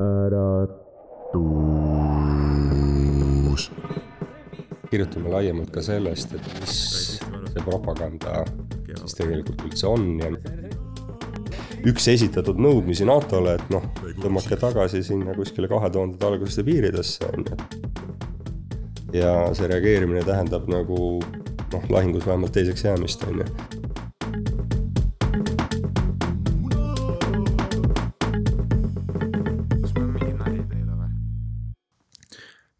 äratus. kirjutame laiemalt ka sellest, et mis see propaganda siis tegelikult üldse on ja üks esitatud nõudmisi NATO-le, et noh, tõmmake tagasi sinna kuskile kahe tuhandete algusesse piiridesse, on ju. ja see reageerimine tähendab nagu noh, lahingus vähemalt teiseks jäämist, on ju.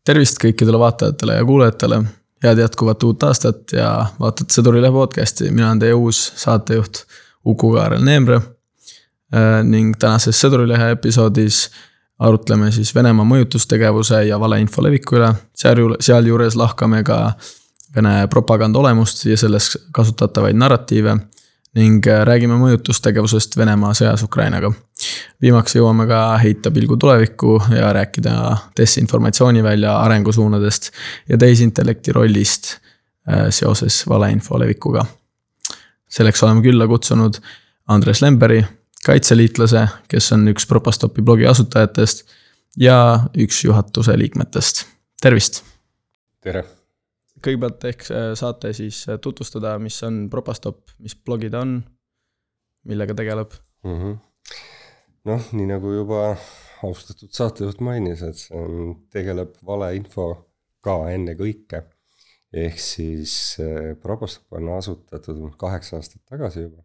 Tervist kõikidele vaatajatele ja kuulajatele. head jätkuvat uut aastat ja vaatate Sõdurile podcast'i, mina olen teie uus saatejuht Uku-Kaarel Neemre. ning tänases Sõdurilehe episoodis arutleme siis Venemaa mõjutustegevuse ja valeinfo leviku üle, sealjuures, sealjuures lahkame ka Vene propaganda olemust ja selles kasutatavaid narratiive ning räägime mõjutustegevusest Venemaa sõjas Ukrainaga. viimaks jõuame ka heita pilgu tulevikku ja rääkida desinformatsioonivälja arengusuunadest ja tehisintellekti rollist äh, seoses valeinfo levikuga. selleks oleme külla kutsunud Andres Lemberi, kaitseliitlase, kes on üks Propostopi blogi asutajatest ja üks juhatuse liikmetest, tervist! tere! Kõigepealt ehk äh, saate siis äh, tutvustada, mis on Propastop, mis blogi ta on, millega tegeleb mm -hmm.? noh, nii nagu juba austatud saatejuht mainis, et see on, tegeleb valeinfoga ennekõike. ehk siis äh, Propastop on asutatud kaheksa aastat tagasi juba.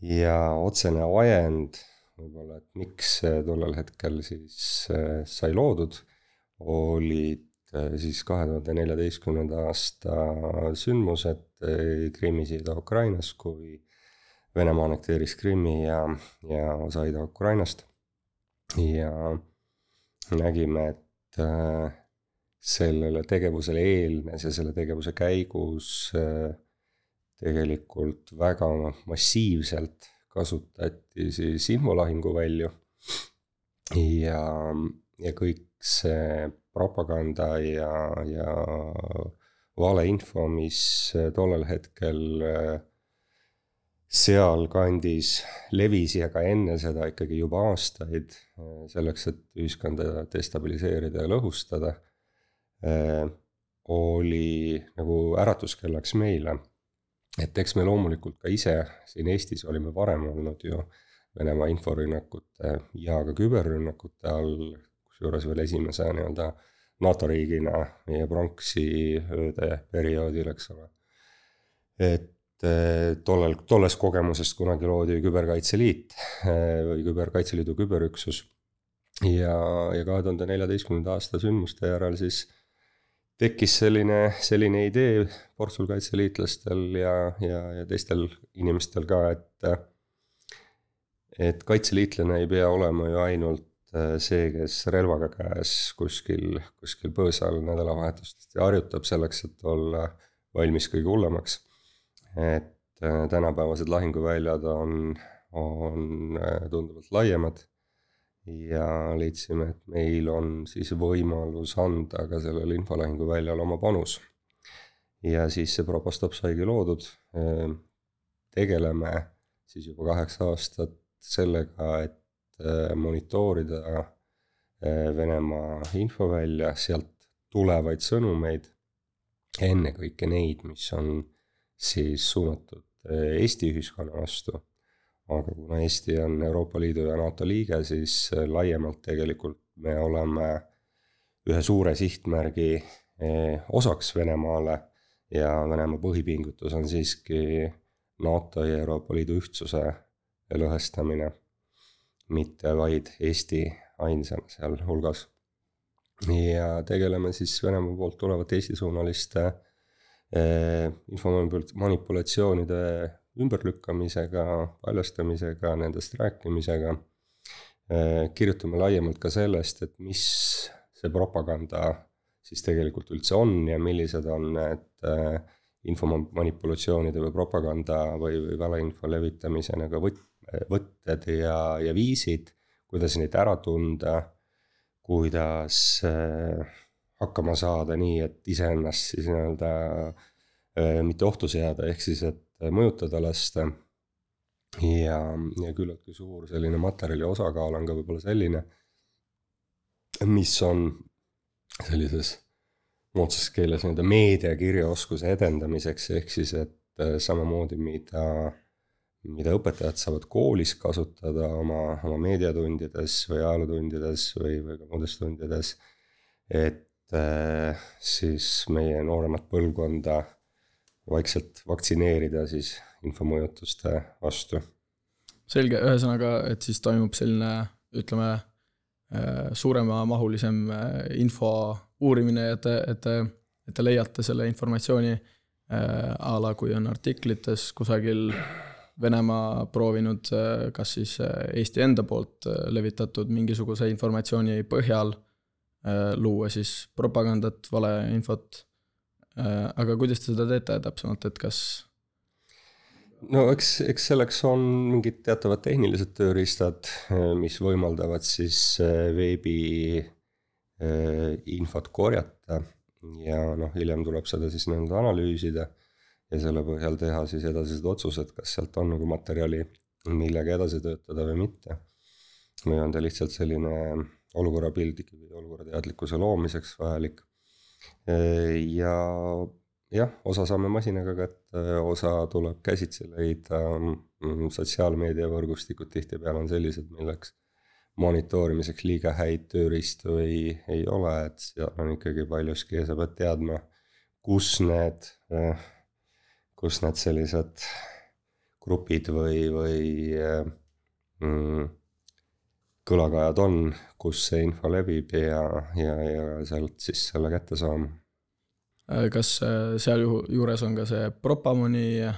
ja otsene ajend võib-olla, et miks tollel hetkel siis sai loodud, olid siis kahe tuhande neljateistkümnenda aasta sündmused äh, Krimmis ja Ida-Ukrainas, kui Venemaa annekteeris Krimmi ja, ja osa Ida-Ukrainast. ja nägime, et äh, sellele tegevusele eelnes ja selle tegevuse käigus tegelikult väga massiivselt kasutati siis infolahinguvälju. ja, ja kõik see propaganda ja, ja valeinfo, mis tollel hetkel äh, sealkandis levis ja ka enne seda ikkagi juba aastaid, äh, selleks, et ühiskonda destabiliseerida ja lõhustada, äh, oli nagu äratuskellaks meile. et eks me loomulikult ka ise siin Eestis olime varem olnud ju Venemaa inforünnakute ja ka küberrünnakute all kusjuures veel esimese nii-öelda NATO riigina meie pronksi ööde perioodil, eks ole. et eh, tollel, tollest kogemusest kunagi loodi Küberkaitse Liit eh, või Küberkaitseliidu küberüksus. ja, ja kahe tuhande neljateistkümnenda aasta sündmuste järel siis tekkis selline, selline idee portsul kaitseliitlastel ja, ja, ja teistel inimestel ka, et et kaitseliitlane ei pea olema ju ainult see, kes relvaga käes kuskil, kuskil põõsal nädalavahetustest harjutab selleks, et olla valmis kõige hullemaks. et äh, tänapäevased lahinguväljad on, on äh, tunduvalt laiemad ja leidsime, et meil on siis võimalus anda ka sellel infolahinguväljal oma panus. ja siis see Propostop saigi loodud. tegeleme siis juba kaheksa aastat sellega, et Äh, monitoorida äh, Venemaa infovälja, sealt tulevaid sõnumeid, ennekõike neid, mis on siis suunatud äh, Eesti ühiskonna vastu. aga kuna Eesti on Euroopa Liidu ja NATO liige, siis laiemalt tegelikult me oleme ühe suure sihtmärgi osaks Venemaale ja Venemaa põhipingutus on siiski NATO ja Euroopa Liidu ühtsuse lõhestamine mitte vaid Eesti ainsana sealhulgas. ja tegeleme siis Venemaa poolt tulevate Eesti-suunaliste eh, infomanipulatsioonide ümberlükkamisega, paljastamisega, nendest rääkimisega eh,. kirjutame laiemalt ka sellest, et mis see propaganda siis tegelikult üldse on ja millised on need eh, infomanipulatsioonide või propaganda või, või valeinfo levitamise nagu võt-, võtted ja, ja viisid, kuidas neid ära tunda, kuidas äh, hakkama saada nii, et iseennast siis nii-öelda äh, mitte ohtu seada, ehk siis, et mõjutada lasta. ja, ja küllaltki suur selline materjali osakaal on ka võib-olla selline, mis on sellises moodsas keeles nii-öelda meediakirjaoskuse edendamiseks, ehk siis et äh, samamoodi, mida, mida õpetajad saavad koolis kasutada oma, oma meediatundides või ajalootundides või, või ka muudes tundides. et äh, siis meie nooremat põlvkonda vaikselt vaktsineerida siis infomõjutuste vastu. selge, ühesõnaga, et siis toimub selline, ütleme, äh, suuremamahulisem info uurimine, et et et te leiate selle informatsiooni äh, a la, kui on artiklites kusagil Venemaa proovinud äh, kas siis äh, Eesti enda poolt äh, levitatud mingisuguse informatsiooni põhjal luua siis propagandat, valeinfot aga kuidas te seda teete täpsemalt, et kas? no eks, eks selleks on mingid teatavad tehnilised tööriistad, mis võimaldavad siis veebi infot korjata ja noh, hiljem tuleb seda siis nii-öelda analüüsida ja selle põhjal teha siis edasised otsused, kas sealt on nagu materjali, millega edasi töötada või mitte. või on ta lihtsalt selline olukorrapilt ikkagi olukorra teadlikkuse loomiseks vajalik. Äh, ja jah, osa saame masinaga kätte, osa tuleb käsitsi leida, sotsiaalmeediavõrgustikud tihtipeale on sellised, milleks monitoorimiseks liiga häid tööriistu ei, ei ole, et seal on ikkagi paljuski, sa pead teadma, kus need, eh, kus need sellised grupid või, või eh, mm, kõlakajad on, kus see info levib ja, ja, ja sealt siis selle kätte saama. kas eh, sealjuures on ka see Propamoni ja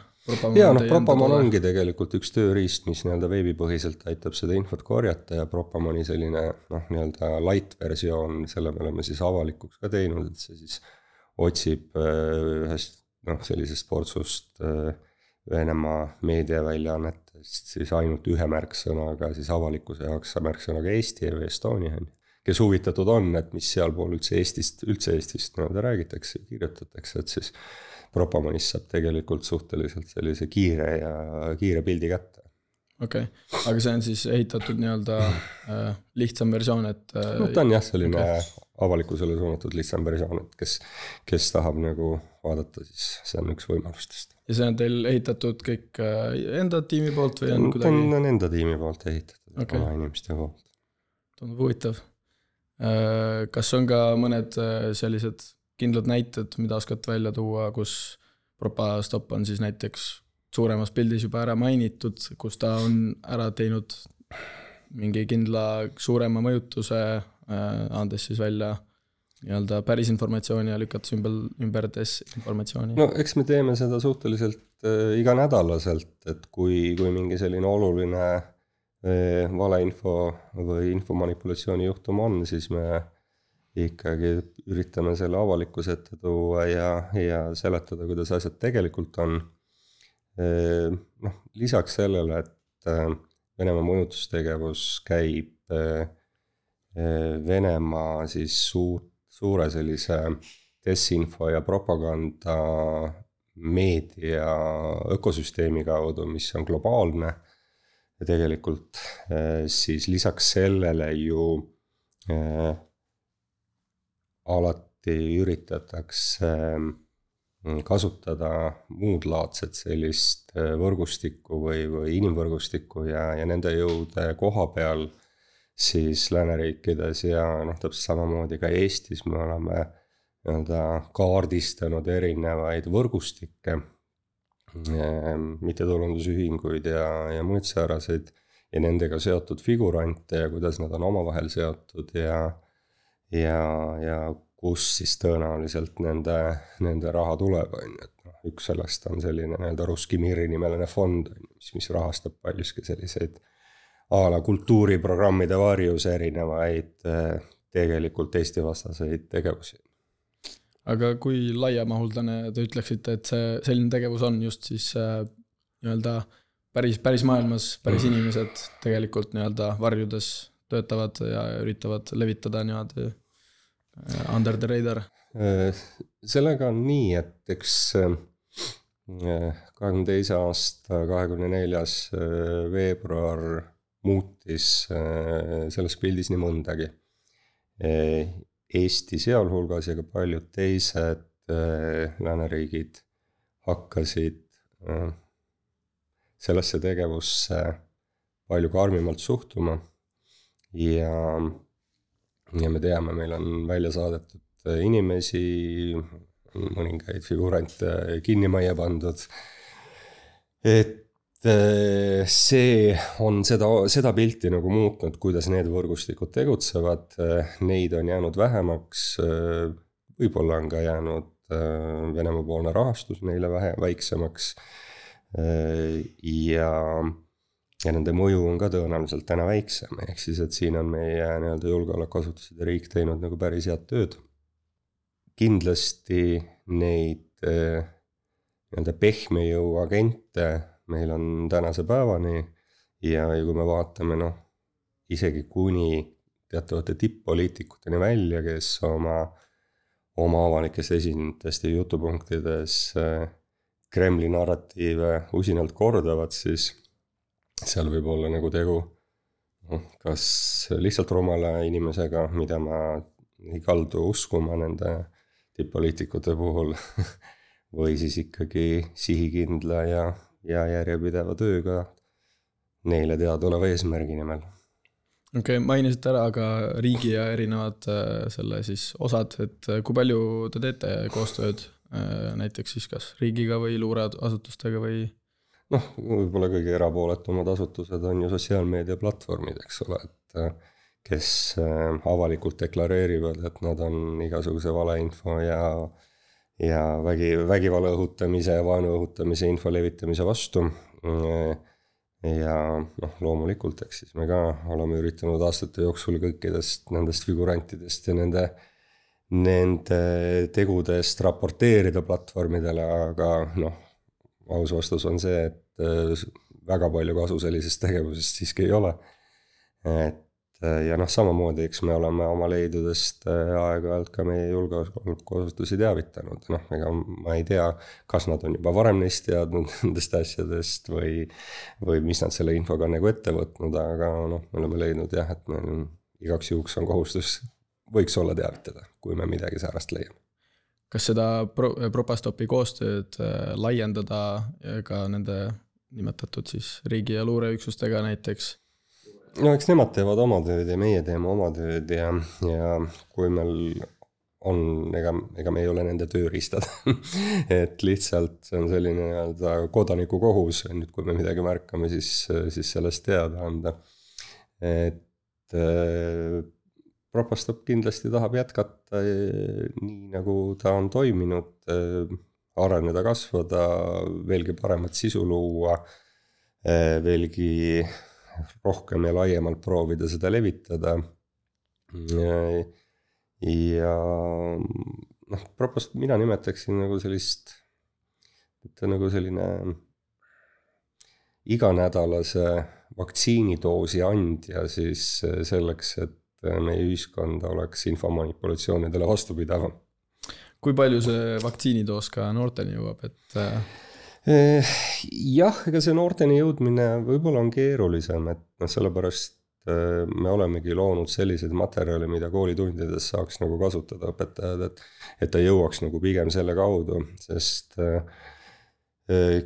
noh, Propamon ongi tegelikult üks tööriist, mis nii-öelda veebipõhiselt aitab seda infot korjata ja Propamoni selline noh, nii-öelda light versioon, selle me oleme siis avalikuks ka teinud, et see siis otsib äh, ühest noh, sellisest portsust äh, Venemaa meediaväljaannetest siis ainult ühe märksõnaga siis avalikkuse jaoks märksõnaga Eesti või Estonia on ju. kes huvitatud on, et mis sealpool üldse Eestist, üldse Eestist nii-öelda räägitakse, kirjutatakse, et siis Propamonist saab tegelikult suhteliselt sellise kiire ja kiire pildi kätte. Okei okay., aga see on siis ehitatud nii-öelda äh, lihtsam versioon, et äh,. no ta on jah, selline okay. avalikkusele suunatud lihtsam versioon, et kes, kes tahab nagu vaadata, siis see on üks võimalustest. ja see on teil ehitatud kõik äh, enda tiimi poolt või on kuidagi? ta on enda tiimi poolt ehitatud okay., oma inimeste poolt. tundub huvitav äh,. kas on ka mõned äh, sellised kindlad näited, mida oskad välja tuua, kus Propastop on siis näiteks suuremas pildis juba ära mainitud, kus ta on ära teinud mingi kindla suurema mõjutuse, äh, andes siis välja nii-öelda päris informatsiooni ja lükates ümber, ümber desinformatsiooni? no eks me teeme seda suhteliselt äh, iganädalaselt, et kui, kui mingi selline oluline äh, valeinfo või infomanipulatsiooni juhtum on, siis me ikkagi üritame selle avalikkuse ette tuua ja, ja seletada, kuidas asjad tegelikult on. Ehm, noh, lisaks sellele, et äh, Venemaa mõjutustegevus käib äh, äh, Venemaa siis suur, suure sellise desinfo ja propaganda meedia ökosüsteemi kaudu, mis on globaalne. ja tegelikult siis lisaks sellele ju alati üritatakse mm, kasutada muud laadset sellist äh, võrgustikku või, või inimvõrgustikku ja, ja nende jõude koha peal siis lääneriikides ja noh, täpselt samamoodi ka Eestis me oleme nii-öelda kaardistanud erinevaid võrgustikke, ähm, mittetulundusühinguid ja, ja muid sääraseid ja nendega seotud figurante ja kuidas nad on omavahel seotud ja ja, ja kus siis tõenäoliselt nende, nende raha tuleb, on ju, et noh, üks sellest on selline nii-öelda Russki Miri nimeline fond, on ju, mis, mis rahastab paljuski selliseid a la kultuuriprogrammide varjus erinevaid eh, tegelikult Eesti-vastaseid tegevusi. aga kui laiamahuldane te ütleksite, et see, selline tegevus on just siis äh, nii-öelda päris, päris maailmas, päris inimesed tegelikult nii-öelda varjudes töötavad ja üritavad levitada Äh, under the radar? Äh, sellega on nii, et eks äh, kahekümne teise aasta kahekümne neljas veebruar muutis selles pildis nii mõndagi. Eesti sealhulgas ja ka paljud teised lääneriigid hakkasid sellesse tegevusse palju karmimalt suhtuma. ja, ja me teame, meil on välja saadetud inimesi, mõningaid figurante kinni majja pandud. et eh, see on seda, seda pilti nagu muutnud, kuidas need võrgustikud tegutsevad, neid on jäänud vähemaks. võib-olla on ka jäänud Venemaa-poolne rahastus neile vähe, väiksemaks ja, ja nende mõju on ka tõenäoliselt täna väiksem, ehk siis, et siin on meie nii-öelda julgeolekuasutused ja riik teinud nagu päris head tööd. kindlasti neid nii-öelda pehme jõu agente meil on tänase päevani ja, ja kui me vaatame noh, isegi kuni teatavate tipp-poliitikuteni välja, kes oma, oma avalikes esinetest ja jutupunktides äh, Kremli narratiive usinalt kordavad, siis seal võib olla nagu tegu noh, kas lihtsalt rumala inimesega, mida ma ei kaldu uskuma nende tipp-poliitikute puhul või siis ikkagi sihikindla ja, ja järjepideva tööga neile teadaoleva eesmärgi nimel. okei okay,, mainisite ära ka riigi ja erinevad äh, selle siis osad, et äh, kui palju te teete koostööd Äh, näiteks siis kas riigiga või luureasutustega või? Noh, võib-olla kõige erapooletumad asutused on ju sotsiaalmeediaplatvormid, eks ole, et äh, kes äh, avalikult deklareerivad, et nad on igasuguse valeinfo ja ja vägi, vägivalla õhutamise ja vaenu õhutamise info levitamise vastu. ja noh, loomulikult, eks siis me ka oleme üritanud aastate jooksul kõikidest nendest figurantidest ja nende nende tegudest raporteerida platvormidele, aga noh, aus vastus on see, et äh, väga palju kasu sellisest tegevusest siiski ei ole. et äh, ja noh, samamoodi, eks me oleme oma leidudest äh, aeg-ajalt ka meie julgeolekuasutusi teavitanud, noh, ega ma ei tea, kas nad on juba varem neist teadnud, nendest asjadest või, või mis nad selle infoga nagu ette võtnud, aga noh, me oleme leidnud jah, et meil igaks juhuks on kohustus võiks olla teavitada, kui me midagi säärast leiame. Kas seda pro-, Propastopi koostööd äh, laiendada ka nende nimetatud siis riigi- ja luureüksustega näiteks? no eks nemad teevad oma tööd ja meie teeme oma tööd ja, ja kui meil on, ega, ega me ei ole nende tööriistad et lihtsalt see on selline nii-öelda kodaniku kohus, nüüd kui me midagi märkame, siis, siis sellest teada anda. et Propastop kindlasti tahab jätkata eh, nii, nagu ta on toiminud, eh, areneda, kasvada, veelgi paremat sisu luua, eh, veelgi rohkem ja laiemalt proovida seda levitada. ja noh, Propast mina nimetaksin nagu sellist, et nagu selline iganädalase vaktsiinidoosi andja siis selleks, et meie ühiskond oleks infomanipulatsioonidele vastupidavam. kui palju see vaktsiinidoos ka noorteni jõuab, et? Äh, eh, jah, ega see noorteni jõudmine võib-olla on keerulisem, et noh, sellepärast äh, me olemegi loonud selliseid materjale, mida koolitundides saaks nagu kasutada õpetajad, et. et ta jõuaks nagu pigem selle kaudu, sest äh,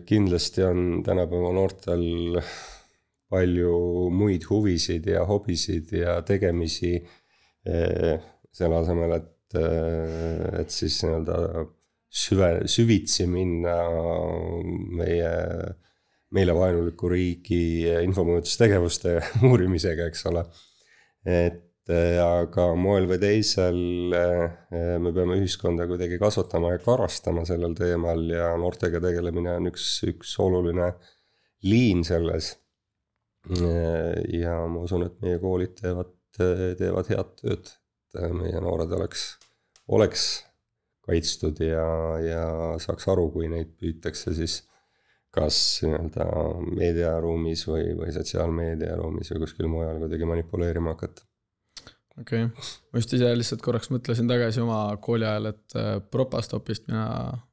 kindlasti on tänapäeva noortel palju muid huvisid ja hobisid ja tegemisi. Eh, selle asemel, et, eh, et siis nii-öelda süve, süvitsi minna meie, meile vaenuliku riigi infomõjutustegevuste uurimisega, eks ole. et eh, aga moel või teisel me peame ühiskonda kuidagi kasvatama ja karastama sellel teemal ja noortega tegelemine on üks, üks oluline liin selles ja ma usun, et meie koolid teevad, teevad head tööd, et meie noored oleks, oleks kaitstud ja, ja saaks aru, kui neid püütakse siis kas nii-öelda meediaruumis või, või sotsiaalmeediaruumis või kuskil mujal kuidagi manipuleerima hakata. okei okay., ma just ise lihtsalt korraks mõtlesin tagasi oma kooli ajal, et äh, Propastopist mina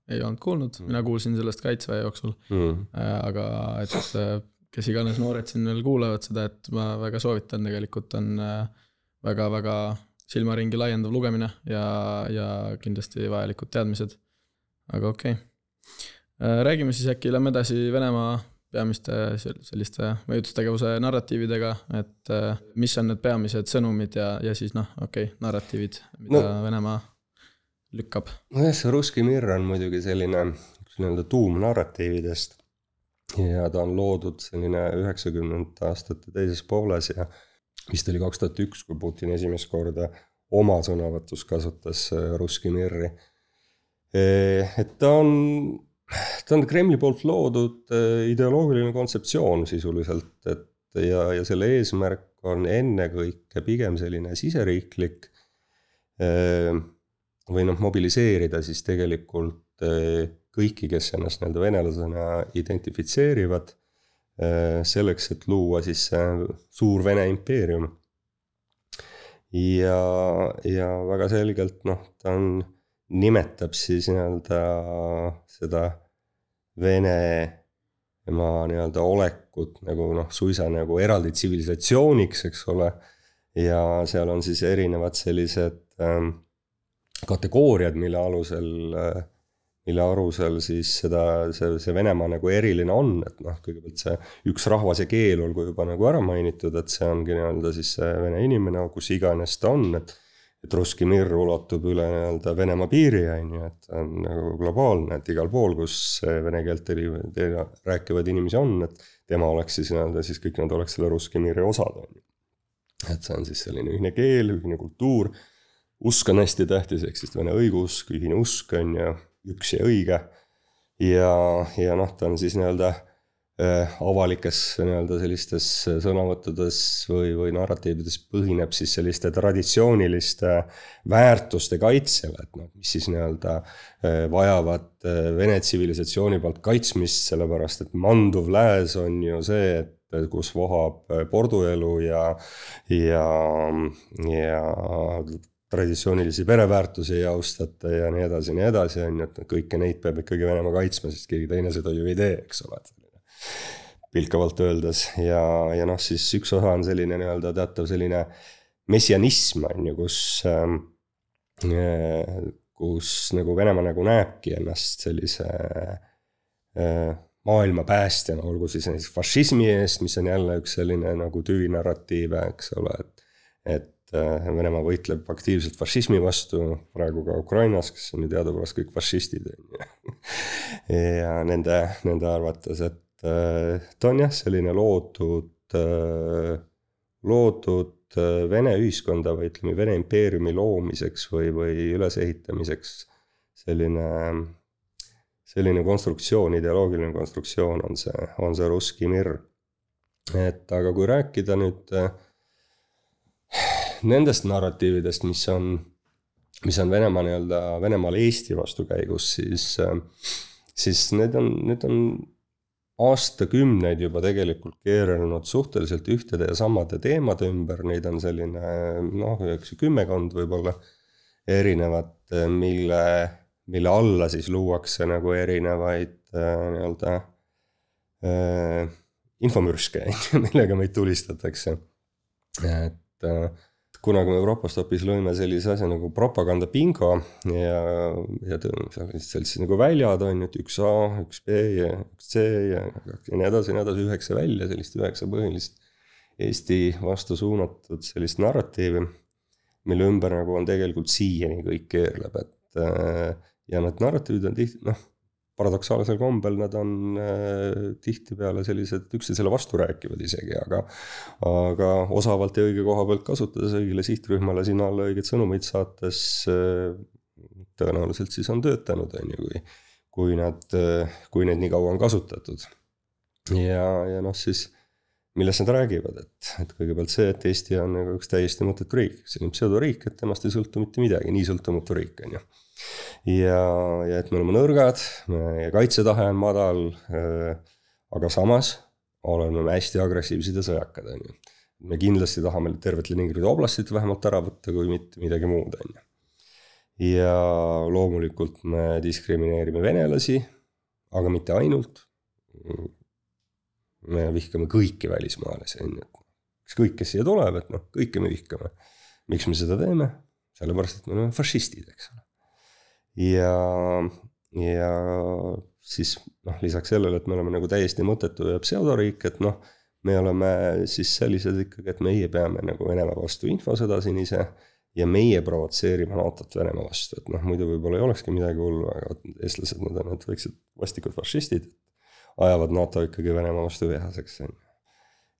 ei olnud kuulnud mm., mina kuulsin sellest kaitseväe jooksul mm.. aga et äh, kes iganes noored siin veel kuulavad seda, et ma väga soovitan, tegelikult on väga-väga silmaringi laiendav lugemine ja, ja kindlasti vajalikud teadmised. aga okei okay., räägime siis äkki, lähme edasi Venemaa peamiste selliste mõjutustegevuse narratiividega, et mis on need peamised sõnumid ja, ja siis noh, okei okay,, narratiivid, mida no, Venemaa lükkab. nojah, see Russki Mir on muidugi selline nii-öelda tuum narratiividest ja ta on loodud selline üheksakümnendate aastate teises pooles ja vist oli kaks tuhat üks, kui Putin esimest korda oma sõnavõtus kasutas äh, Russki Mirri. et ta on, ta on Kremli poolt loodud äh, ideoloogiline kontseptsioon sisuliselt, et ja, ja selle eesmärk on ennekõike pigem selline siseriiklik. Äh, või noh, mobiliseerida siis tegelikult kõiki, kes ennast nii-öelda venelasena identifitseerivad. Äh, selleks, et luua siis see suur Vene impeerium. ja, ja väga selgelt noh, ta on, nimetab siis nii-öelda seda Venemaa nii-öelda olekut nagu noh, suisa nagu eraldi tsivilisatsiooniks, eks ole. ja seal on siis erinevad sellised ähm, kategooriad, mille alusel äh, mille alusel siis seda, see, see Venemaa nagu eriline on, et noh, kõigepealt see üks rahvas ja keel olgu juba nagu ära mainitud, et see ongi nii-öelda siis see vene inimene, kus iganes ta on, et. et Russki Mir ulatub üle nii-öelda Venemaa piiri, on ju, et ta on nagu globaalne, et igal pool, kus vene keelt rääkivaid inimesi on, et. tema oleks siis nii-öelda siis kõik nad oleks selle Russki Miri osad, on ju. et see on siis selline ühine keel, ühine kultuur usk on hästi tähtis, ehk siis vene õigeusk, ühine usk on ju üks ja õige. ja, ja noh, ta on siis nii-öelda äh, avalikes nii-öelda sellistes sõnavõttudes või, või narratiivides põhineb siis selliste traditsiooniliste väärtuste kaitsel, et noh, mis siis nii-öelda äh, vajavad äh, Vene tsivilisatsiooni poolt kaitsmist, sellepärast et manduv lääs on ju see, et kus vohab porduelu ja, ja, ja traditsioonilisi pereväärtusi ei austata ja nii edasi ja nii edasi, on ju, et kõiki neid peab ikkagi Venemaa kaitsma, sest keegi teine seda ju ei tee, eks ole. pilkavalt öeldes ja, ja noh, siis üks osa on selline nii-öelda teatav selline messianism on ju, kus äh,. kus nagu Venemaa nagu näebki ennast sellise äh, maailma päästjana, olgu siis näiteks fašismi eest, mis on jälle üks selline nagu tüvinarratiiv, eks ole, et. et Venemaa võitleb aktiivselt fašismi vastu, praegu ka Ukrainas, kes on ju teadupärast kõik fašistid, on ju. ja nende, nende arvates, et äh, ta on jah, selline loodud, äh, loodud Vene ühiskonda või ütleme, Vene impeeriumi loomiseks või, või ülesehitamiseks. selline, selline konstruktsioon, ideoloogiline konstruktsioon on see, on see Russki Mir. et aga kui rääkida nüüd nendest narratiividest, mis on, mis on Venemaa nii-öelda, Venemaal Eesti vastukäigus, siis, siis need on, need on aastakümneid juba tegelikult keerelnud suhteliselt ühtede ja samade teemade ümber, neid on selline noh, eks ju kümmekond võib-olla erinevat, mille, mille alla siis luuakse nagu erinevaid nii-öelda äh, infomürske, millega meid tulistatakse. et äh, kunagi me Europastopis lõime sellise asja nagu propagandabingo ja, ja seal sellised nagu väljad on ju, et üks A, üks B ja üks C ja, ja nii edasi ja nii edasi, üheksa välja, sellist üheksa põhilist Eesti vastu suunatud sellist narratiivi, mille ümber nagu on tegelikult siiani kõik keerleb, et ja need narratiivid on tihti noh paradoksaalsel kombel nad on äh, tihtipeale sellised üksteisele vasturääkivad isegi, aga. aga osavalt ja õige koha pealt kasutades, õigele sihtrühmale sinna alla õigeid sõnumeid saates äh,. tõenäoliselt siis on töötanud, on ju, kui, kui nad, äh, kui neid nii kaua on kasutatud. ja, ja noh, siis millest nad räägivad, et, et kõigepealt see, et Eesti on nagu üks täiesti mõttetu riik, selline pseudoriik, et temast ei sõltu mitte midagi, nii sõltumatu riik, on ju ja, ja et me oleme nõrgad, meie kaitsetahe on madal. Äh, aga samas oleme me hästi agressiivsed ja sõjakad, on ju. me kindlasti tahame tervet Leningradi oblastit vähemalt ära võtta, kui mitte midagi muud, on ju. ja loomulikult me diskrimineerime venelasi, aga mitte ainult. me vihkame kõiki välismaalasi, on ju, ükskõik, kes siia tuleb, et noh, kõiki me vihkame miks me seda teeme? sellepärast, et me oleme fašistid, eks ole. Ja, ja siis noh, lisaks sellele, et me oleme nagu täiesti mõttetu ja pseudoriik, et noh, me oleme siis sellised ikkagi, et meie peame nagu Venemaa vastu infosõda siin ise ja meie provotseerime NATO-t Venemaa vastu, et noh, muidu võib-olla ei olekski midagi hullu, aga eestlased, nad on need väiksed vastikud fašistid. ajavad NATO ikkagi Venemaa vastu vihaseks, on ju.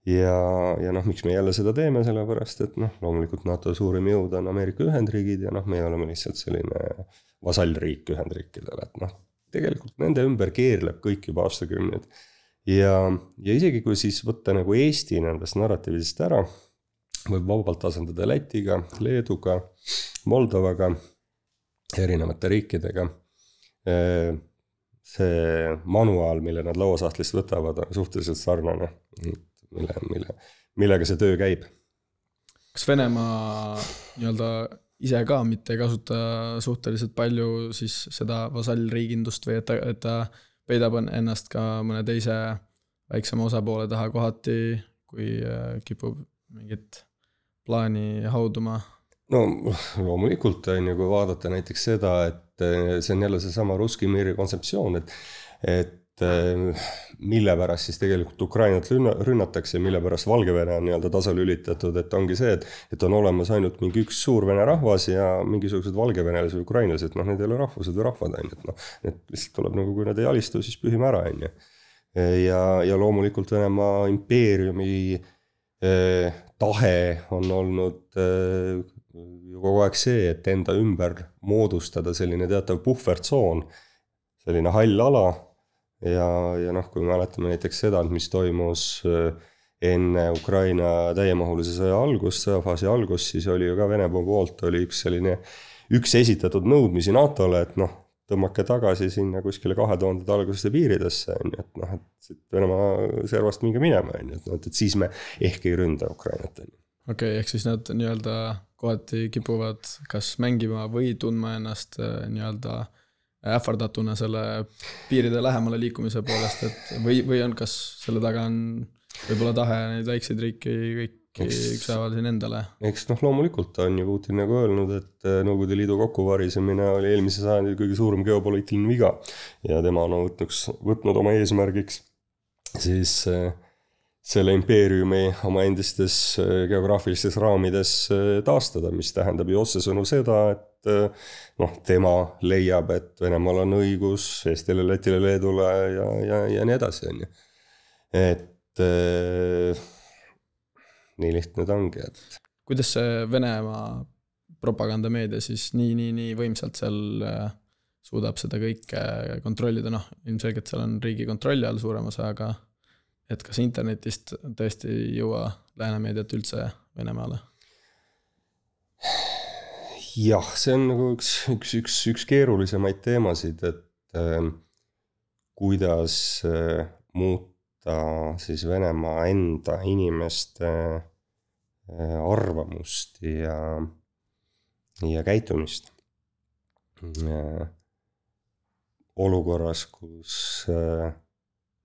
Ja, ja noh, miks me jälle seda teeme, sellepärast et noh, loomulikult NATO suurim jõud on Ameerika Ühendriigid ja noh, meie oleme lihtsalt selline vasallriik Ühendriikidele, et noh. tegelikult nende ümber keerleb kõik juba aastakümneid. ja, ja isegi kui siis võtta nagu Eesti nendest narratiividest ära võib vabalt asendada Lätiga, Leeduga, Moldovaga, erinevate riikidega. see manuaal, mille nad lauasahtlist võtavad, on suhteliselt sarnane, mille, mille, millega see töö käib. kas Venemaa nii-öelda ise ka mitte ei kasuta suhteliselt palju siis seda vasallriigindust või et ta, et ta peidab ennast ka mõne teise väiksema osapoole taha kohati, kui äh, kipub mingit plaani hauduma? no loomulikult on ju, kui vaadata näiteks seda, et eh, see on jälle seesama Russki Miri kontseptsioon, et, et mille pärast siis tegelikult Ukrainat rünnatakse mille pärast Valgevene on nii-öelda tasalülitatud, et ongi see, et. et on olemas ainult mingi üks suur vene rahvas ja mingisugused valgevenelased või ukrainlased, noh, need ei ole rahvused või rahvad, on ju, et noh. Need lihtsalt tuleb nagu, kui nad ei alistu, siis pühime ära, on ju. ja, ja loomulikult Venemaa impeeriumi eh, tahe on olnud äh, ju kogu aeg see, et enda ümber moodustada selline teatav puhvertsoon, selline hall ala. Ja, ja noh, kui me mäletame näiteks seda, mis toimus äh, enne Ukraina täiemahulise sõja algust, sõjafaasi algust, siis oli ju ka Venemaa poolt oli üks selline, üks esitatud nõudmisi NATO-le, et noh tõmmake tagasi sinna kuskile kahe tuhandete algusesse piiridesse, on ju, et noh, et Venemaa servast minge minema, on ju, et noh, et siis me ehk ei ründa Ukrainat, on ju. okei okay,, ehk siis nad nii-öelda kohati kipuvad kas mängima või tundma ennast äh, nii-öelda ähvardatuna selle piiride lähemale liikumise poolest, et või, või on, kas selle taga on võib-olla tahe neid väikseid riike kõik ükshaaval siin endale. eks noh, loomulikult on ju Putin nagu öelnud, et äh, Nõukogude Liidu kokkuvarisemine oli eelmise sajandi kõige suurem geopoliitiline viga. ja tema on võtnuks, võtnud oma eesmärgiks siis äh, selle impeeriumi oma endistes äh, geograafilistes raamides taastada, mis tähendab ju otsesõnu seda, et noh, tema leiab, et Venemaal on õigus Eestile, Lätile, Leedule ja, ja, ja nii edasi, on ju. et nii lihtne ta ongi, et. kuidas see Venemaa propagandameedia siis nii, nii, nii võimsalt seal äh, suudab seda kõike kontrollida, noh, ilmselgelt seal on riigi kontrolli all suurem osa, aga et kas internetist tõesti ei jõua lääne meediat üldse Venemaale? jah, see on nagu üks, üks, üks, üks keerulisemaid teemasid, et äh, kuidas äh, muuta siis Venemaa enda inimeste äh, arvamust ja, ja käitumist. Äh, olukorras, kus äh,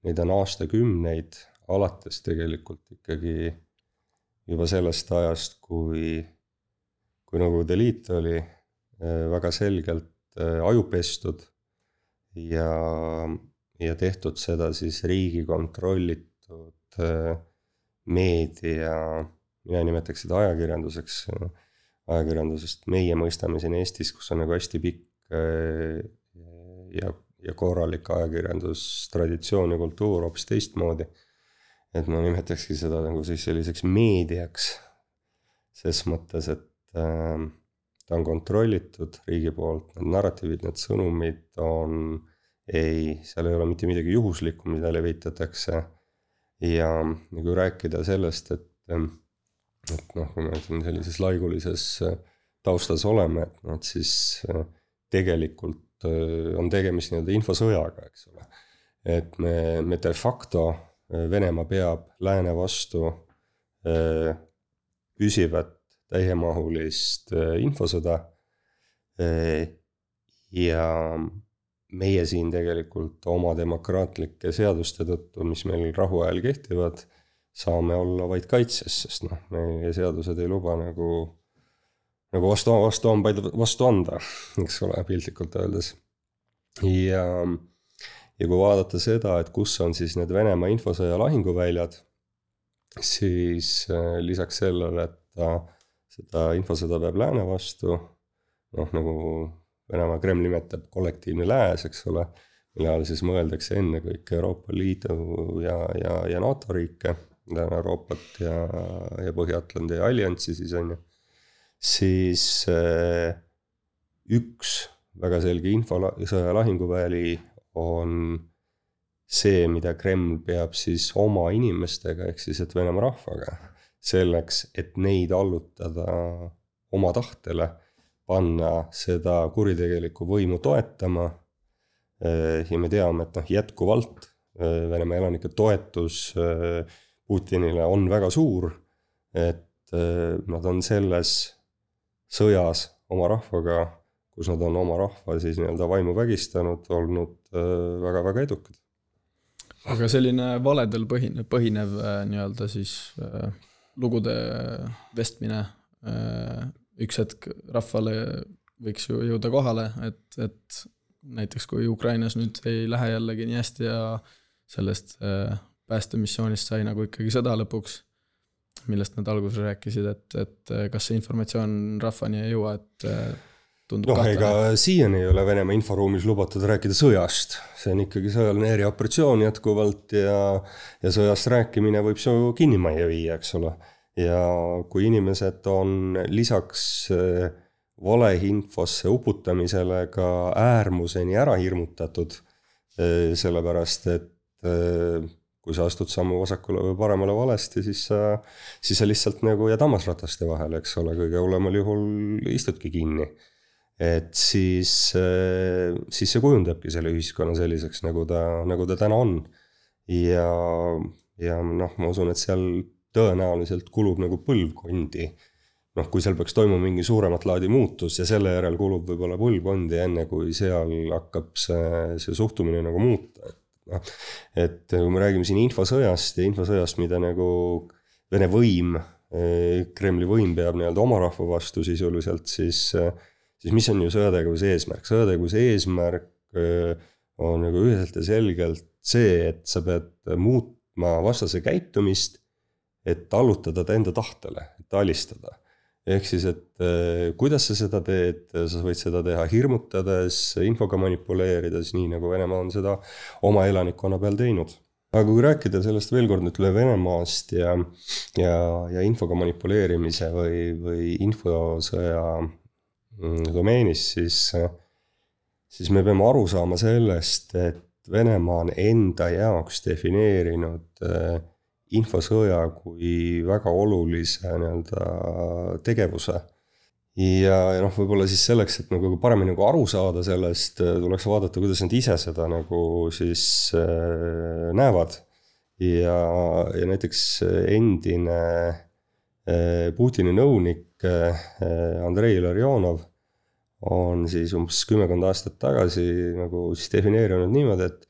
neid on aastakümneid, alates tegelikult ikkagi juba sellest ajast, kui, kui Nõukogude Liit oli väga selgelt ajupestud ja ja tehtud seda siis riigi kontrollitud äh, meedia, mina nimetaks seda ajakirjanduseks, ajakirjandusest meie mõistame siin Eestis, kus on nagu hästi pikk äh, ja, ja korralik ajakirjandustraditsioon ja kultuur hoopis teistmoodi. et ma nimetakski seda nagu siis selliseks meediaks, ses mõttes, et äh, ta on kontrollitud riigi poolt, need narratiivid, need sõnumid on ei, seal ei ole mitte midagi juhuslikku, mida levitatakse. ja, ja kui rääkida sellest, et, et noh, kui me siin sellises laigulises äh, taustas oleme, et noh, et siis äh, tegelikult äh, on tegemist nii-öelda infosõjaga, eks ole. et me, me de facto, Venemaa peab lääne vastu püsivat täiemahulist infosõda. ja meie siin tegelikult oma demokraatlike seaduste tõttu, mis meil rahuajal kehtivad, saame olla vaid kaitses, sest noh, meie seadused ei luba nagu nagu vastu, vastuhambaid vastu anda, eks ole, piltlikult öeldes. ja, ja kui vaadata seda, et kus on siis need Venemaa infosõja lahinguväljad, siis äh, lisaks sellele, et ta seda infosõda peab lääne vastu, noh nagu Venemaa Kreml nimetab kollektiivne lääs, eks ole, mille all siis mõeldakse ennekõike Euroopa Liidu ja, ja, ja NATO riike, Euroopat ja, ja Põhja-Atlandi allianssi siis on ju siis äh, üks väga selge infosõja lahinguväli on see, mida Kreml peab siis oma inimestega, ehk siis, et Venemaa rahvaga. Selleks, et neid allutada oma tahtele, panna seda kuritegelikku võimu toetama. Äh, ja me teame, et noh, jätkuvalt äh, Venemaa elanike toetus Putinile on väga suur. et nad on selles sõjas oma rahvaga, kus nad on oma rahva siis nii-öelda vaimu vägistanud, olnud väga-väga äh, edukad. aga selline valedel põhinev, põhinev äh, nii-öelda siis äh, lugude vestmine äh, üks hetk rahvale võiks ju jõuda kohale, et, et näiteks kui Ukrainas nüüd ei lähe jällegi nii hästi ja sellest äh, päästemissioonist sai nagu ikkagi sõda lõpuks millest nad alguses rääkisid, et, et kas see informatsioon rahvani ei jõua, et äh, tundub noh, ega siiani ei ole Venemaa inforuumis lubatud rääkida sõjast, see on ikkagi sõjaline erioperatsioon jätkuvalt ja, ja sõjast rääkimine võib su kinni majja viia, eks ole. ja kui inimesed on lisaks äh, valeinfosse uputamisele ka äärmuseni ära hirmutatud, äh, sellepärast et kui sa astud sammu vasakule või paremale valesti, siis sa, siis sa lihtsalt nagu jääd hammasrataste vahele, eks ole, kõige hullemal juhul istudki kinni. Et siis, siis see kujundabki selle ühiskonna selliseks, nagu ta, nagu ta täna on. ja, ja noh, ma usun, et seal tõenäoliselt kulub nagu põlvkondi noh, kui seal peaks toimuma mingi suuremat laadi muutus ja selle järel kulub võib-olla põlvkondi, enne kui seal hakkab see, see suhtumine nagu muuta, et noh, et kui me räägime siin infosõjast ja infosõjast, mida nagu Vene võim, Kremli võim peab nii-öelda oma rahva vastu sisuliselt, siis, siis mis on ju sõjategevuse eesmärk, sõjategevuse eesmärk eh, on nagu üheselt ja selgelt see, et sa pead muutma vastase käitumist, et allutada ta enda tahtele, et alistada. Ehk siis, et äh, kuidas sa seda teed, sa võid seda teha hirmutades, infoga manipuleerides, nii nagu Venemaa on seda oma elanikkonna peal teinud. aga kui rääkida sellest veel kord nüüd üle Venemaast ja, ja, ja infoga manipuleerimise või, või infosõja domeenis, siis, siis me peame aru saama sellest, et Venemaa on enda jaoks defineerinud äh, infosõja kui väga olulise nii-öelda tegevuse. ja, ja noh, võib-olla siis selleks, et nagu paremini nagu aru saada sellest, tuleks vaadata, kuidas nad ise seda nagu siis äh, näevad. ja, ja näiteks endine äh, Putini nõunik äh, Andrei Ilarionov on siis umbes kümmekond aastat tagasi nagu siis defineerinud niimoodi, et,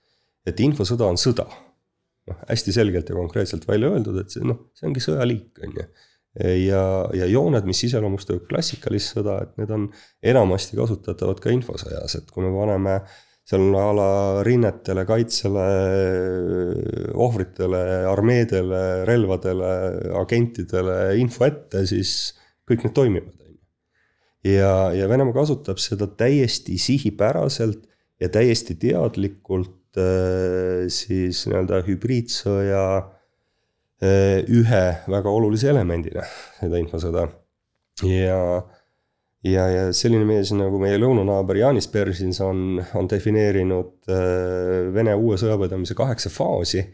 et infosõda on sõda noh, hästi selgelt ja konkreetselt välja öeldud, et see noh, see ongi sõjaliik, on ju. ja, ja jooned, mis iseloomustavad klassikalist sõda, et need on enamasti kasutatavad ka infosõjas, et kui me paneme seal a la rinnetele, kaitsele, ohvritele, armeedele, relvadele, agentidele info ette, siis kõik need toimivad. Ja, ja Venemaa kasutab seda täiesti sihipäraselt ja täiesti teadlikult Äh, siis nii-öelda hübriidsõja äh, ühe väga olulise elemendina, seda infosõda. ja, ja, ja selline mees nagu meie lõunanaaber Janis Persins on, on defineerinud äh, Vene uue sõjapidamise kaheksa faasi.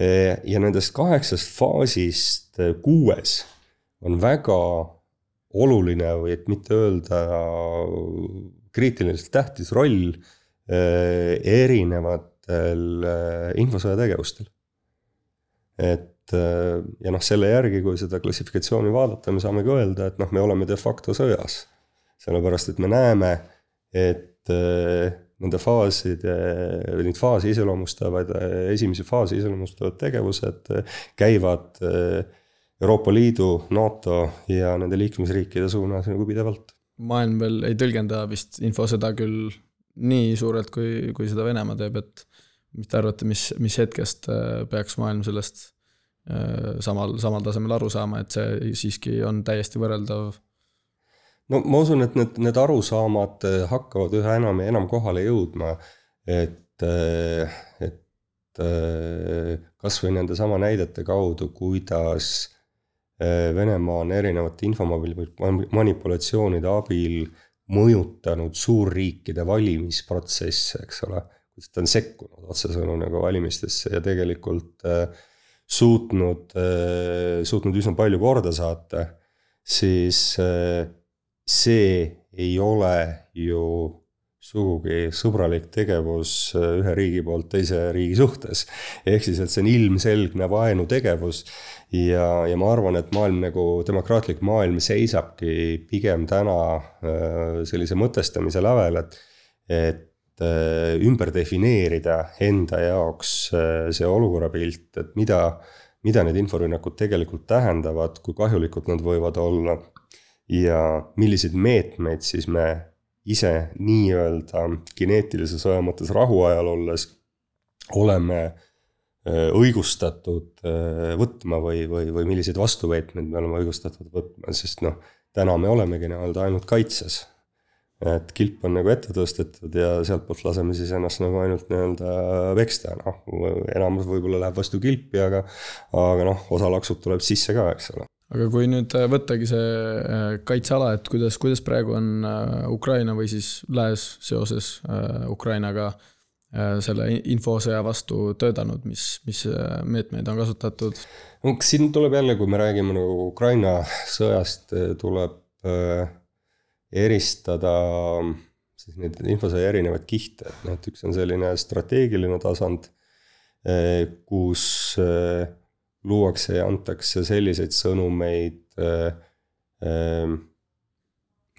ja nendest kaheksast faasist kuues on väga oluline või et mitte öelda kriitiliselt tähtis roll erinevad erinevatel äh, infosõjategevustel. et äh, ja noh, selle järgi, kui seda klassifikatsiooni vaadata, me saamegi öelda, et noh, me oleme de facto sõjas. sellepärast, et me näeme, et äh, nende faaside, neid faase iseloomustavad, esimesi faase iseloomustavad tegevused käivad Euroopa Liidu, NATO ja nende liikmesriikide suunas nagu pidevalt. maailm veel ei tõlgenda vist infosõda küll nii suurelt, kui, kui seda Venemaa teeb, et mis te arvate, mis, mis hetkest äh, peaks maailm sellest äh, samal, samal tasemel aru saama, et see siiski on täiesti võrreldav? no ma usun, et need, need arusaamad äh, hakkavad üha enam ja enam kohale jõudma, et, et kasvõi nendesama näidete kaudu, kuidas Venemaa on erinevate infomanipulatsioonide abil mõjutanud suurriikide valimisprotsesse, eks ole. Ta on sekkunud otsesõnu nagu valimistesse ja tegelikult äh, suutnud äh,, suutnud üsna palju korda saata, siis äh, see ei ole ju sugugi sõbralik tegevus äh, ühe riigi poolt teise riigi suhtes. ehk siis, et see on ilmselgne vaenutegevus ja, ja ma arvan, et maailm nagu demokraatlik maailm seisabki pigem täna äh, sellise mõtestamise lävel, et, et Äh, ümber defineerida enda jaoks see olukorrapilt, et mida, mida need inforünnakud tegelikult tähendavad, kui kahjulikud nad võivad olla. ja milliseid meetmeid siis me ise nii-öelda kineetilise sõja mõttes rahuajal olles oleme äh, õigustatud võtma või, või, või milliseid vastuveetmeid me oleme õigustatud võtma, sest noh, täna me olemegi nii-öelda ainult kaitses et kilp on nagu ette tõstetud ja sealtpoolt laseme siis ennast nagu ainult nii-öelda peksta, noh, enamus võib-olla läheb vastu kilpi, aga aga noh, osa laksud tuleb sisse ka, eks ole. Aga kui nüüd äh, võttagi see äh, kaitseala, et kuidas, kuidas praegu on äh, Ukraina või siis Lääs seoses Ukrainaga selle infosõja vastu töötanud, mis, mis meetmeid on kasutatud? no siin tuleb jälle, kui me räägime nagu Ukraina sõjast, tuleb äh, eristada siis neid infosõja erinevaid kihte, et noh, et üks on selline strateegiline tasand, kus eh, luuakse ja antakse selliseid sõnumeid eh,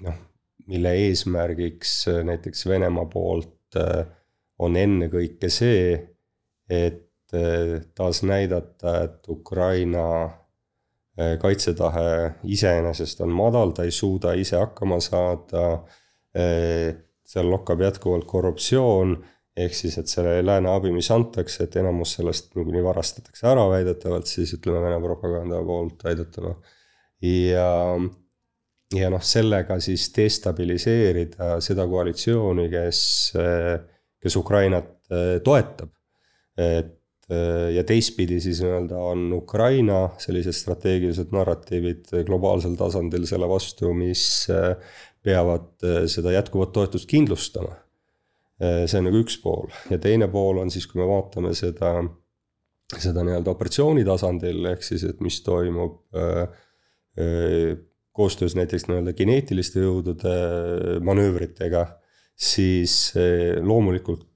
noh, mille eesmärgiks näiteks Venemaa poolt on ennekõike see, et taas näidata, et Ukraina Äh, kaitsetahe iseenesest on madal, ta ei suuda ise hakkama saada. Äh, seal lokkab jätkuvalt korruptsioon, ehk siis, et selle lääne abi, mis antakse, et enamus sellest niikuinii varastatakse ära väidetavalt siis ütleme Vene propaganda poolt väidetuna. ja, ja noh, sellega siis destabiliseerida seda koalitsiooni, kes, kes Ukrainat äh, toetab. et Äh, ja teistpidi siis nii-öelda on Ukraina sellised strateegilised narratiivid globaalsel tasandil selle vastu, mis äh, peavad seda jätkuvat toetust kindlustama. See on nagu üks pool. Ja teine pool on siis, kui me vaatame seda, seda nii-öelda operatsiooni tasandil, ehk siis, et mis toimub koostöös näiteks nii-öelda kineetiliste jõudude manöövritega, siis loomulikult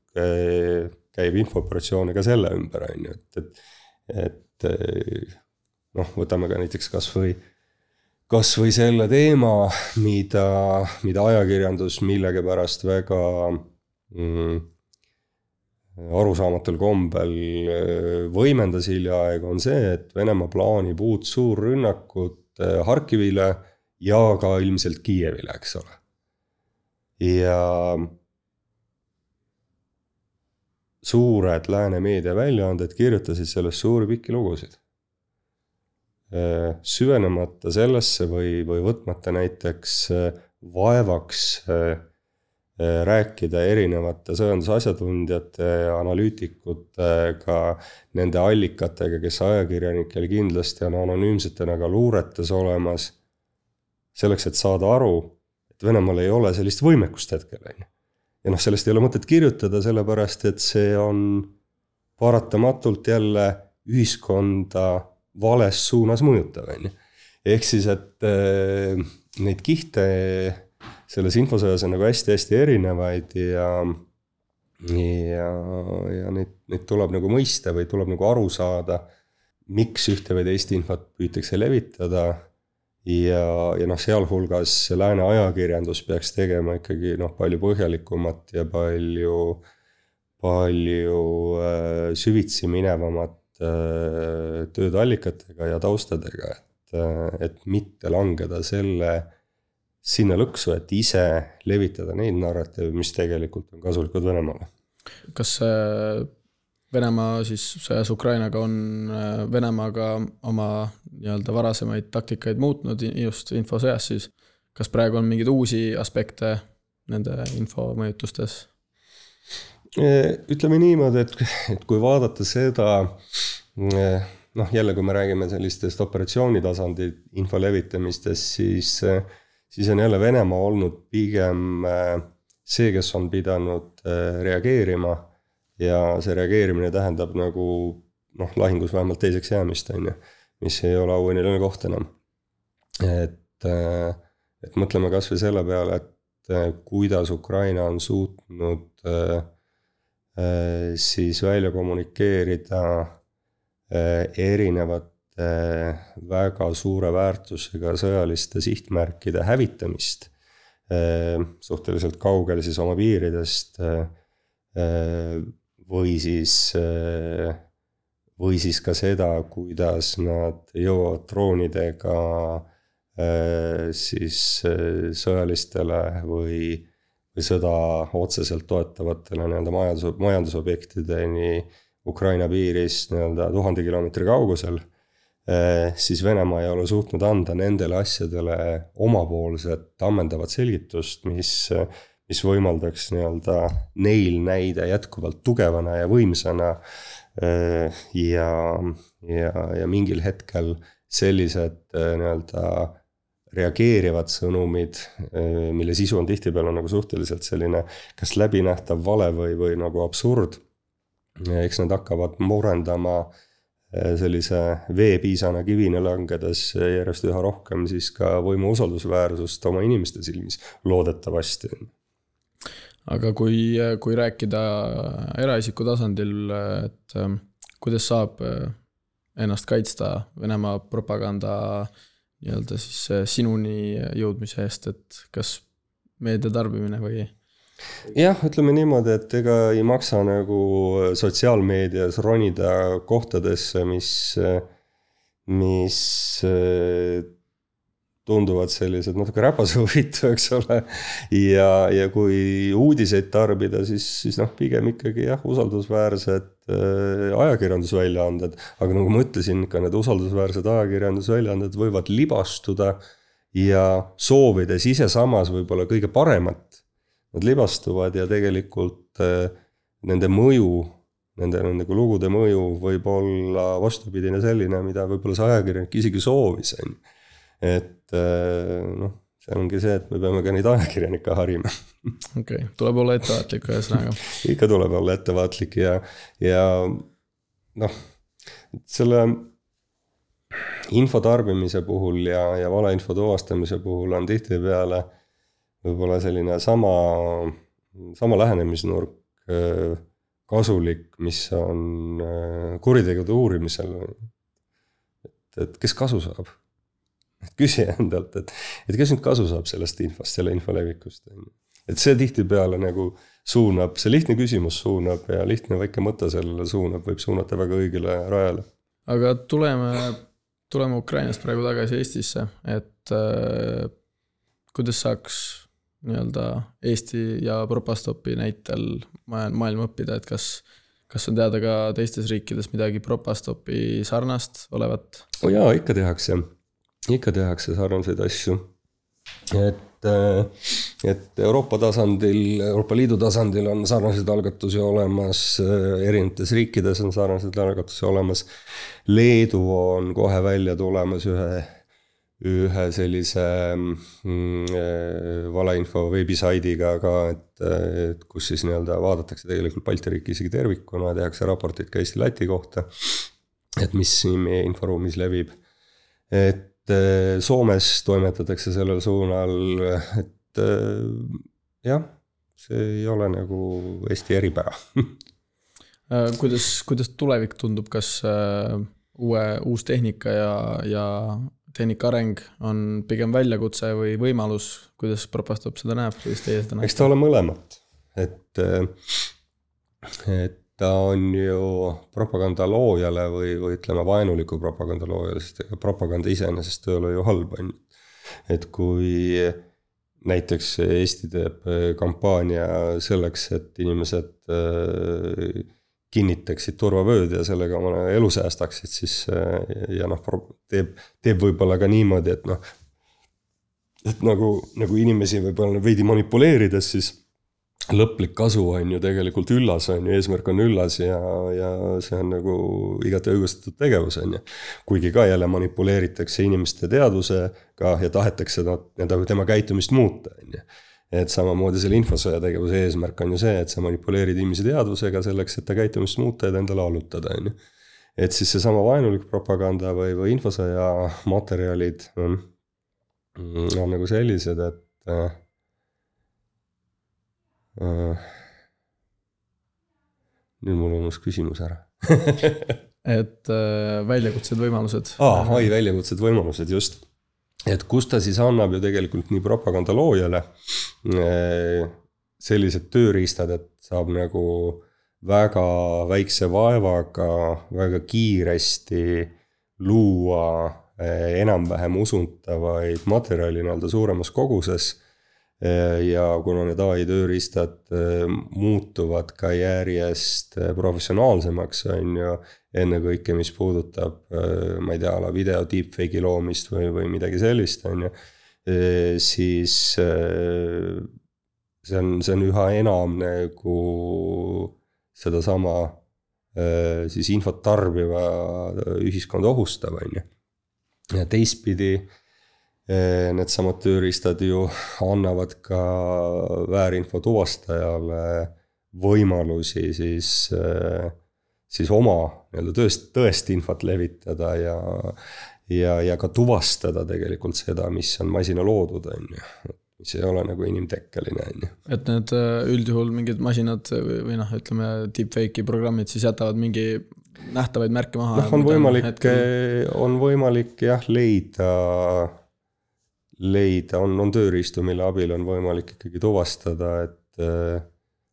käib infooperatsioone ka selle ümber, on ju, et, et, et noh, võtame ka näiteks kasvõi, kasvõi selle teema, mida, mida ajakirjandus millegipärast väga mm, arusaamatul kombel äh, võimendas hiljaaegu, on see, et Venemaa plaanib uut suurrünnakut äh, Harkivile ja ka ilmselt Kiievile, eks ole. ja suured lääne meediaväljaanded kirjutasid sellest suuri pikki lugusid. Äh, süvenemata sellesse või, või võtmata näiteks vaevaks äh, rääkida erinevate sõjandusasjatundjate ja analüütikutega, nende allikatega, kes ajakirjanikel kindlasti on anonüümsetena ka luuretes olemas. selleks, et saada aru, et Venemaal ei ole sellist võimekust hetkel, on ju ja noh, sellest ei ole mõtet kirjutada, sellepärast et see on paratamatult jälle ühiskonda vales suunas mõjutav, on ju. ehk siis, et äh, neid kihte selles infosõjas on nagu hästi-hästi erinevaid ja ja, ja neid, neid tuleb nagu mõista või tuleb nagu aru saada, miks ühte või teist infot püütakse levitada. Ja, ja noh, sealhulgas lääne ajakirjandus peaks tegema ikkagi noh, palju põhjalikumat ja palju, palju äh, süvitsi minevamat äh, tööd allikatega ja taustadega, et et mitte langeda selle, sinna lõksu, et ise levitada neid narratiive, mis tegelikult on kasulikud Venemaale. kas Venemaa siis sõjas Ukrainaga on Venemaaga oma nii-öelda varasemaid taktikaid muutnud just infosõjas siis? kas praegu on mingeid uusi aspekte nende infomõjutustes? ütleme niimoodi, et, et kui vaadata seda, noh jälle, kui me räägime sellistest operatsioonitasandi info levitamistest, siis, siis on jälle Venemaa olnud pigem see, kes on pidanud reageerima. ja see reageerimine tähendab nagu noh, lahingus vähemalt teiseks jäämist, on ju, mis ei ole auhineline koht enam. et, et mõtleme kasvõi selle peale, et kuidas Ukraina on suutnud äh, Äh, siis välja kommunikeerida äh, erinevate äh, väga suure väärtusega sõjaliste sihtmärkide hävitamist suhteliselt kaugel siis oma piiridest või siis, või siis ka seda, kuidas nad jõuavad droonidega siis sõjalistele või või sõda otseselt toetavatele nii-öelda majandus, majandusobjektideni Ukraina piirist nii-öelda tuhande kilomeetri kaugusel. Eh, siis Venemaa ei ole suutnud anda nendele asjadele omapoolset ammendavat selgitust, mis, mis võimaldaks nii-öelda neil näida jätkuvalt tugevana ja võimsana. Eh, ja, ja, ja mingil hetkel sellised eh, nii-öelda reageerivad sõnumid, mille sisu on tihtipeale nagu suhteliselt selline kas läbinähtav vale või, või nagu absurd. eks need hakkavad murendama eh, sellise veepiisana kivini langedes järjest üha rohkem siis ka võimu usaldusväärsust oma inimeste silmis, loodetavasti. aga kui, kui rääkida eraisiku tasandil, et eh, kuidas saab ennast kaitsta Venemaa propaganda äh, nii-öelda siis äh, sinuni jõudmise eest, et kas meedia tarbimine või? Jah, ütleme niimoodi, et ega ei maksa nagu sotsiaalmeedias ronida kohtadesse, mis, mis äh, tunduvad sellised natuke räpasehuvitav, eks ole. ja, ja kui uudiseid tarbida, siis, siis noh, pigem ikkagi jah, usaldusväärsed äh, ajakirjandusväljaanded. aga nagu ma ütlesin, ka need usaldusväärsed ajakirjandusväljaanded võivad libastuda ja soovides ise samas võib-olla kõige paremat. Nad libastuvad ja tegelikult äh, nende mõju nende, nende lugude mõju võib olla vastupidine selline, mida võib-olla see ajakirjanik isegi soovis, on ju et äh, noh, see ongi see, et me peame ka neid ajakirjanikke harima. okei okay., tuleb olla ettevaatlik ühesõnaga. ikka tuleb olla ettevaatlik ja, ja noh, selle info tarbimise puhul ja, ja valeinfo tuvastamise puhul on tihtipeale võib-olla selline sama, sama lähenemisnurk äh, kasulik, mis on äh, kuritegude uurimisel. et, et kes kasu saab küsi endalt, et, et kes nüüd kasu saab sellest infost, selle info levikust, on ju. et see tihtipeale nagu suunab, see lihtne küsimus suunab ja lihtne väike mõte sellele suunab, võib suunata väga õigele rajale. aga tuleme, tuleme Ukrainast praegu tagasi Eestisse, et äh, kuidas saaks nii-öelda Eesti ja Propostopi näitel maailma õppida, et kas kas on teada ka teistes riikides midagi Propostopi sarnast olevat? oo jaa, ikka tehakse ikka tehakse sarnaseid asju. et, äh, et Euroopa tasandil, Euroopa Liidu tasandil on sarnaseid algatusi olemas, äh, erinevates riikides on sarnaseid algatusi olemas. Leedu on kohe välja tulemas ühe, ühe sellise mm, äh, valeinfo veebisaidiga ka, et, et kus siis nii-öelda vaadatakse tegelikult Balti riiki isegi tervikuna, tehakse raporteid ka Eesti-Läti kohta. et mis siin meie inforuumis levib, et et Soomes toimetatakse sellel suunal, et jah, see ei ole nagu Eesti eripära äh, kuidas, kuidas tulevik tundub, kas äh, uue, uus tehnika ja, ja tehnika areng on pigem väljakutse või võimalus, kuidas Propastop seda näeb, kuidas teie seda näete? eks ta ole mõlemat, et, et ta on ju propaganda loojale või, või ütleme, vaenuliku propaganda loojale, sest ega propaganda iseenesest ei ole ju halb, on ju. et kui näiteks Eesti teeb äh, kampaania selleks, et inimesed äh, kinnitaksid turvavööd ja sellega oma elu säästaksid, siis äh, ja noh, teeb, teeb võib-olla ka niimoodi, et noh. et nagu, nagu inimesi võib-olla veidi manipuleerides, siis lõplik kasu on ju tegelikult üllas, on ju, eesmärk on üllas ja, ja see on nagu igati õigustatud tegevus, on ju. kuigi ka jälle manipuleeritakse inimeste teadvusega ja tahetakse nii-öelda tema käitumist muuta, on ju. Et samamoodi selle infosõja tegevuse eesmärk on ju see, et sa manipuleerid inimese teadvusega selleks, et ta käitumist muuta ja ta endale allutada, on ju. et siis seesama vaenulik propaganda või, või infosõja materjalid on, on nagu sellised, et Äh, nüüd mul unus küsimus ära et äh, väljakutsed, võimalused. aa, oi, väljakutsed, võimalused, just. et kus ta siis annab ju tegelikult nii propaganda loojale äh, sellised tööriistad, et saab nagu väga väikse vaevaga, väga kiiresti luua äh, enam-vähem usuntavaid materjali nii-öelda suuremas koguses Äh, ja kuna need ai tööriistad äh, muutuvad ka järjest äh, professionaalsemaks, on ju. ennekõike, mis puudutab, ma ei tea, a la video deepfake'i loomist või, või midagi sellist, on ju. Siis see on, see on üha enam nagu sedasama siis infot tarbiva ühiskonda ohustav, on ju. ja teistpidi needsamad tööriistad ju annavad ka väärinfo tuvastajale võimalusi siis, siis oma nii-öelda tõest, tõest infot levitada ja, ja, ja ka tuvastada tegelikult seda, mis on masina loodud, on ju mis ei ole nagu inimtekkeline, on ju. et need eh, üldjuhul mingid masinad või, või noh, ütleme deepfake'i programmid siis jätavad mingi nähtavaid märke maha. noh, on võimalik hetkel..., on võimalik jah, leida leida, on, on tööriistu, mille abil on võimalik ikkagi tuvastada, et äh,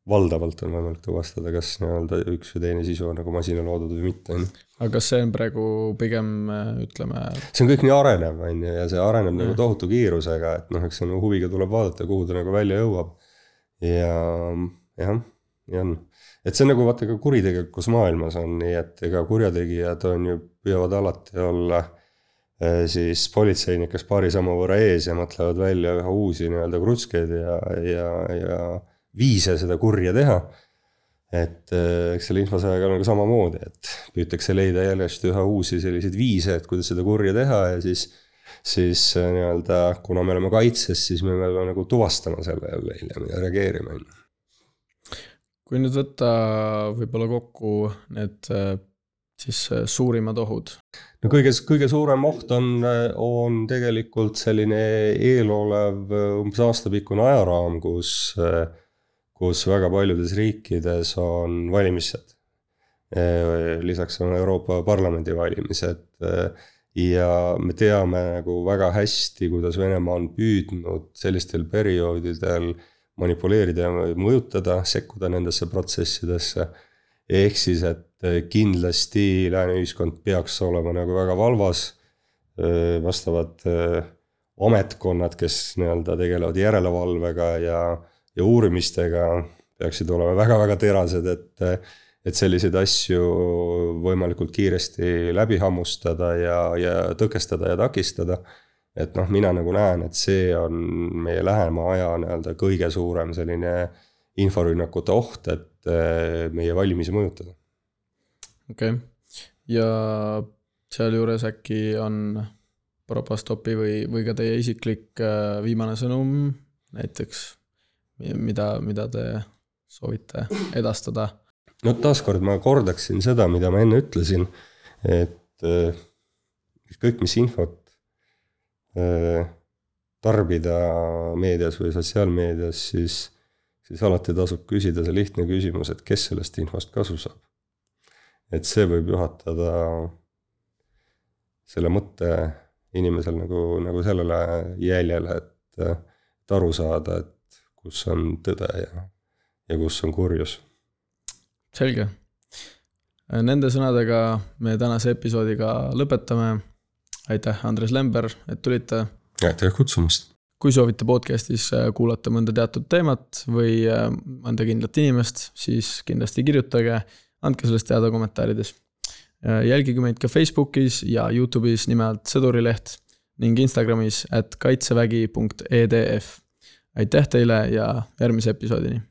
valdavalt on võimalik tuvastada, kas nii-öelda üks või teine sisu on nagu masina loodud või mitte, on ju. Aga kas see on praegu pigem äh, ütleme? see on kõik nii arenev, on ju, ja see areneb nagu tohutu kiirusega, et noh, eks see nagu huviga tuleb vaadata, kuhu ta nagu välja jõuab. ja jah, nii on. et see on nagu vaata ka kuritegelikus maailmas on nii, et ega kurjategijad on ju, püüavad alati olla Äh, siis politseinikest paari sammu võrra ees ja mõtlevad välja üha uusi nii-öelda krutskeid ja, ja, ja viise seda kurja teha. Et äh, eks selle infosõjaga on nagu samamoodi, et püütakse leida järjest üha uusi selliseid viise, et kuidas seda kurja teha ja siis siis äh, nii-öelda, kuna me oleme kaitses, siis me peame nagu tuvastama selle jälle hiljem ja reageerima, on ju. kui nüüd võtta võib-olla kokku need siis suurimad ohud, no kõige, kõige suurem oht on, on tegelikult selline eelolev umbes aastapikkune ajaraam, kus, kus väga paljudes riikides on valimised. lisaks on Euroopa Parlamendi valimised ja me teame nagu väga hästi, kuidas Venemaa on püüdnud sellistel perioodidel manipuleerida ja mõjutada, sekkuda nendesse protsessidesse. ehk siis, et Äh, kindlasti lääne ühiskond peaks olema nagu väga valvas. Vastavad ametkonnad, kes nii-öelda tegelevad järelevalvega ja, ja uurimistega, peaksid olema väga-väga terased, et, et selliseid asju võimalikult kiiresti läbi hammustada ja, ja tõkestada ja takistada. et noh, mina nagu näen, et see on meie lähema aja nii-öelda kõige suurem selline inforünnakute oht, et meie valimisi mõjutada okei okay., ja sealjuures äkki on Propastopi või, või ka teie isiklik äh, viimane sõnum näiteks, mida, mida te soovite edastada? no taaskord ma kordaksin seda, mida ma enne ütlesin, et äh, ükskõik, mis infot äh, tarbida meedias või sotsiaalmeedias, siis, siis alati tasub küsida see lihtne küsimus, et kes sellest infost kasu saab et see võib juhatada selle mõtte inimesel nagu, nagu sellele jäljele, et, et aru saada, et kus on tõde ja, ja kus on kurjus. selge, Nende sõnadega me tänase episoodiga lõpetame. aitäh, Andres Lember, et tulite. aitäh kutsumast. kui soovite podcast'is kuulata mõnda teatud teemat või mõnda kindlat inimest, siis kindlasti kirjutage, andke sellest teada kommentaarides Äh, jälgige meid ka Facebookis ja Youtube'is nime alt Sõdurileht ning Instagramis at kaitsevägi.edf. aitäh teile ja järgmise episoodini